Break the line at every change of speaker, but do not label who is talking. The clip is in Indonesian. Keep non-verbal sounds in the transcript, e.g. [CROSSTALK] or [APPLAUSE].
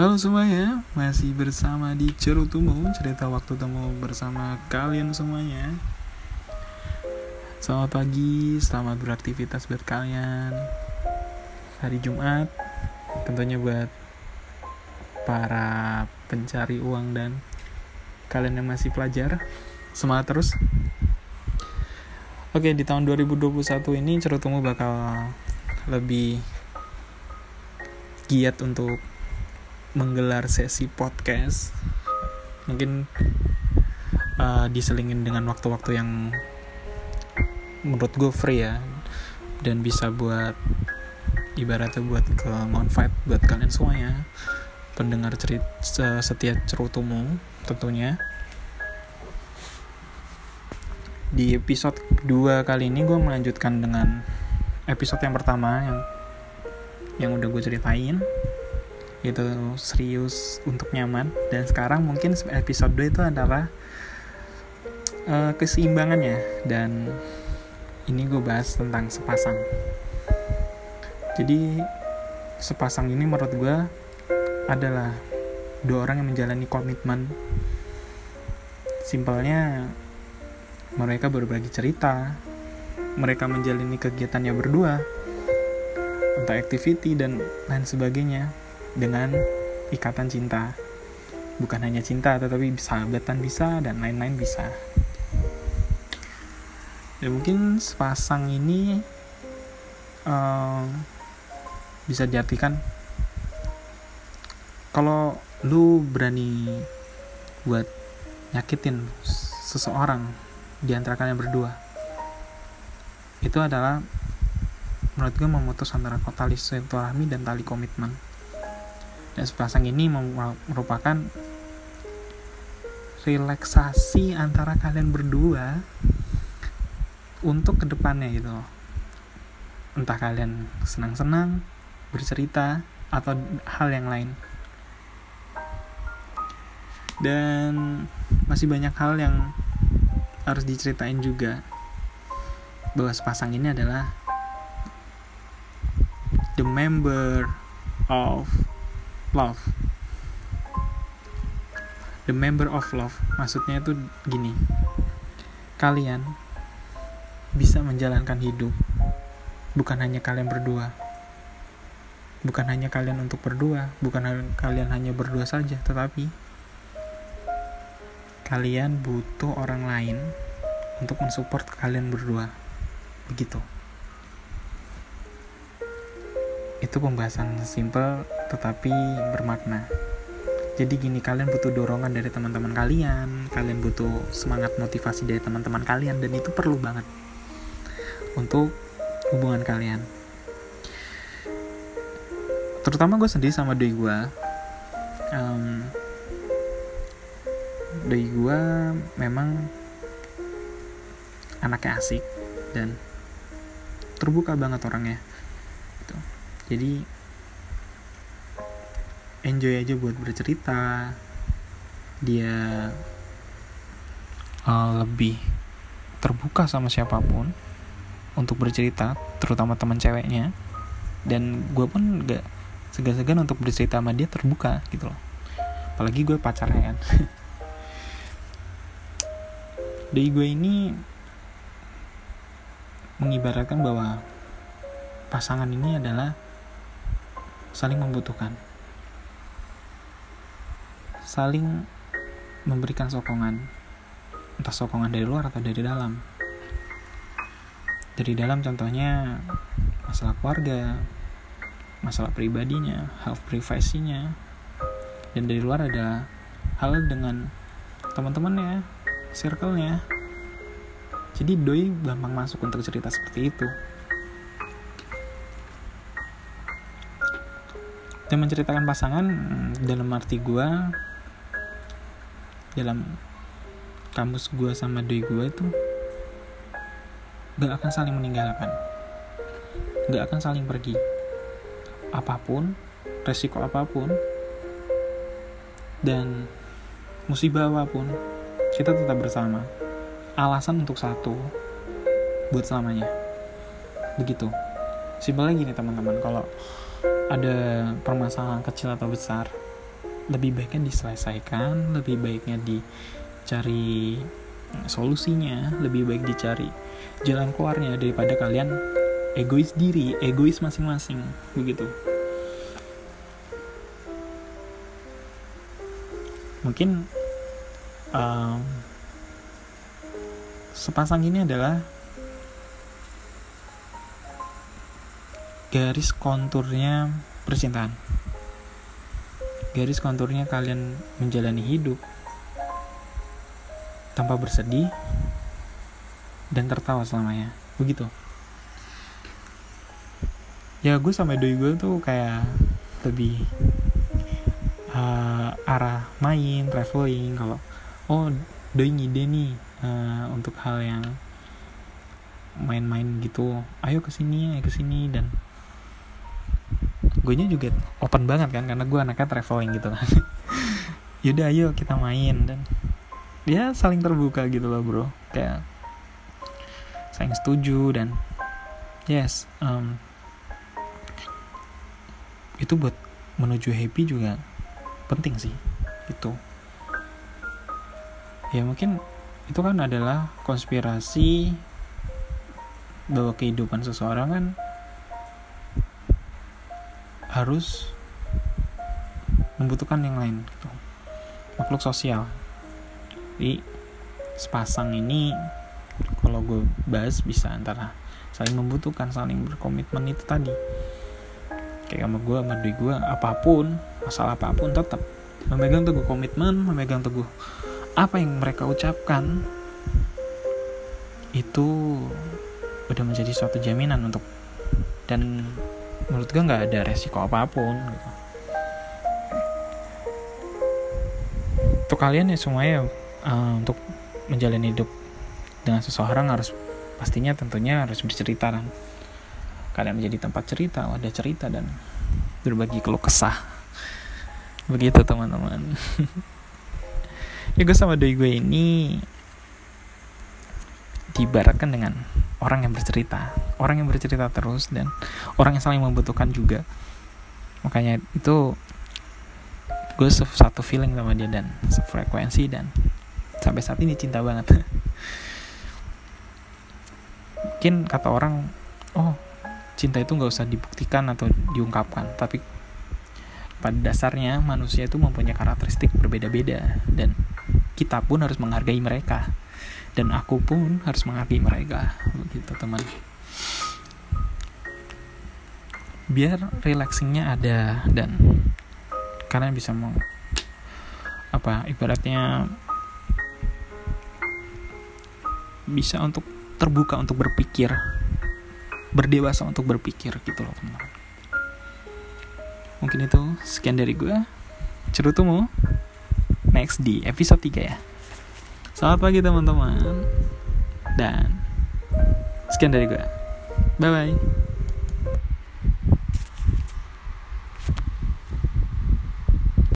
Halo semuanya, masih bersama di Cerutumu, cerita waktu temu bersama kalian semuanya. Selamat pagi, selamat beraktivitas buat kalian. Hari Jumat, tentunya buat para pencari uang dan kalian yang masih pelajar, semangat terus. Oke, di tahun 2021 ini Cerutumu bakal lebih giat untuk menggelar sesi podcast. Mungkin uh, diselingin dengan waktu-waktu yang menurut gue free ya. Dan bisa buat ibaratnya buat ke manfaat buat kalian semuanya pendengar cerita setiap cerutumu tentunya. Di episode kedua kali ini gue melanjutkan dengan episode yang pertama yang yang udah gue ceritain itu serius untuk nyaman. Dan sekarang mungkin episode 2 itu adalah uh, keseimbangannya. Dan ini gue bahas tentang sepasang. Jadi sepasang ini menurut gue adalah dua orang yang menjalani komitmen. Simpelnya mereka berbagi cerita. Mereka menjalani kegiatannya berdua. Entah activity dan lain sebagainya dengan ikatan cinta. Bukan hanya cinta tetapi sahabatan bisa dan lain-lain bisa. Dan mungkin sepasang ini uh, bisa diartikan kalau lu berani buat nyakitin seseorang di antara kalian berdua itu adalah menurut gue memutus antara tali silaturahmi dan tali komitmen dan sepasang ini merupakan relaksasi antara kalian berdua untuk ke depannya gitu entah kalian senang-senang bercerita atau hal yang lain. Dan masih banyak hal yang harus diceritain juga. Bahwa sepasang ini adalah the member of love. The member of love maksudnya itu gini. Kalian bisa menjalankan hidup bukan hanya kalian berdua. Bukan hanya kalian untuk berdua bukan kalian hanya berdua saja tetapi kalian butuh orang lain untuk mensupport kalian berdua. Begitu itu pembahasan simple tetapi bermakna. Jadi gini kalian butuh dorongan dari teman-teman kalian kalian butuh semangat motivasi dari teman-teman kalian dan itu perlu banget untuk hubungan kalian. Terutama gue sendiri sama doi gue um, doi gue memang anaknya asik dan terbuka banget orangnya jadi enjoy aja buat bercerita. Dia uh, lebih terbuka sama siapa pun untuk bercerita terutama teman ceweknya. Dan gue pun gak segan-segan untuk bercerita sama dia terbuka gitu loh. Apalagi gue pacarnya kan. [LAUGHS] Dari gue ini mengibaratkan bahwa pasangan ini adalah saling membutuhkan. Saling memberikan sokongan. Entah sokongan dari luar atau dari dalam. Dari dalam contohnya masalah keluarga masalah pribadinya health privasinya. Dan dari luar ada hal dengan teman-temannya circle-nya. Jadi doi gampang masuk untuk cerita seperti itu dan menceritakan pasangan mm, dalam arti gue dalam kamus gue sama doi gue itu gak akan saling meninggalkan. Gak akan saling pergi. Apa pun resiko apa pun dan musibah apa pun kita tetap bersama. Alasan untuk satu buat selamanya. Begitu. Simpelnya gini teman-teman. Kalau ada permasalahan kecil atau besar lebih baiknya diselesaikan lebih baiknya dicari solusinya lebih baik dicari jalan keluarnya daripada kalian egois diri egois masing-masing begitu. Mungkin um, sepasang ini adalah garis konturnya percintaan. Garis konturnya kalian menjalani hidup tanpa bersedih dan tertawa selamanya. Begitu. Ya gue sama doi gue tuh kayak lebih uh, arah main traveling. Kalau oh doi ngide nih uh, untuk hal yang main-main gitu. Ayo ke sini ayo ke sini dan gue nya juga open banget kan karena gue anaknya traveling gitu kan. [LAUGHS] Yaudah ayo kita main dan dia saling terbuka gitu loh bro. Kayak saling setuju dan yes um, itu buat menuju happy juga penting sih itu. Ya mungkin itu kan adalah konspirasi bahwa kehidupan seseorang kan harus membutuhkan yang lain gitu. makhluk sosial. Jadi sepasang ini kalau gue bahas bisa antara saling membutuhkan saling berkomitmen itu tadi. Kayak sama gue sama diri gue apa pun masalah apa pun tetap memegang teguh komitmen memegang teguh apa yang mereka ucapkan itu udah menjadi suatu jaminan untuk dan menurut gue nggak ada resiko apa pun gitu. untuk kalian ya semuanya uh, untuk menjalani hidup dengan seseorang harus pastinya tentunya harus bercerita kan kalian menjadi tempat cerita ada cerita dan berbagi keluh kesah. Begitu teman-teman. [LAUGHS] Ya gue sama doi gue ini dibaratkan dengan orang yang bercerita orang yang bercerita terus dan orang yang saling membutuhkan juga. Makanya itu gue satu feeling sama dia dan sefrekuensi dan sampai saat ini cinta banget. Mungkin kata orang oh cinta itu nggak usah dibuktikan atau diungkapkan tapi pada dasarnya manusia itu mempunyai karakteristik berbeda-beda dan kita pun harus menghargai mereka dan aku pun harus menghargai mereka begitu teman biar relaxingnya ada dan kalian bisa mau apa ibaratnya bisa untuk terbuka untuk berpikir berdewasa untuk berpikir gitu loh teman-teman. Mungkin itu sekian dari gue cerutumu. Next di episode 3 ya. Selamat pagi teman-teman. Dan sekian dari gue bye bye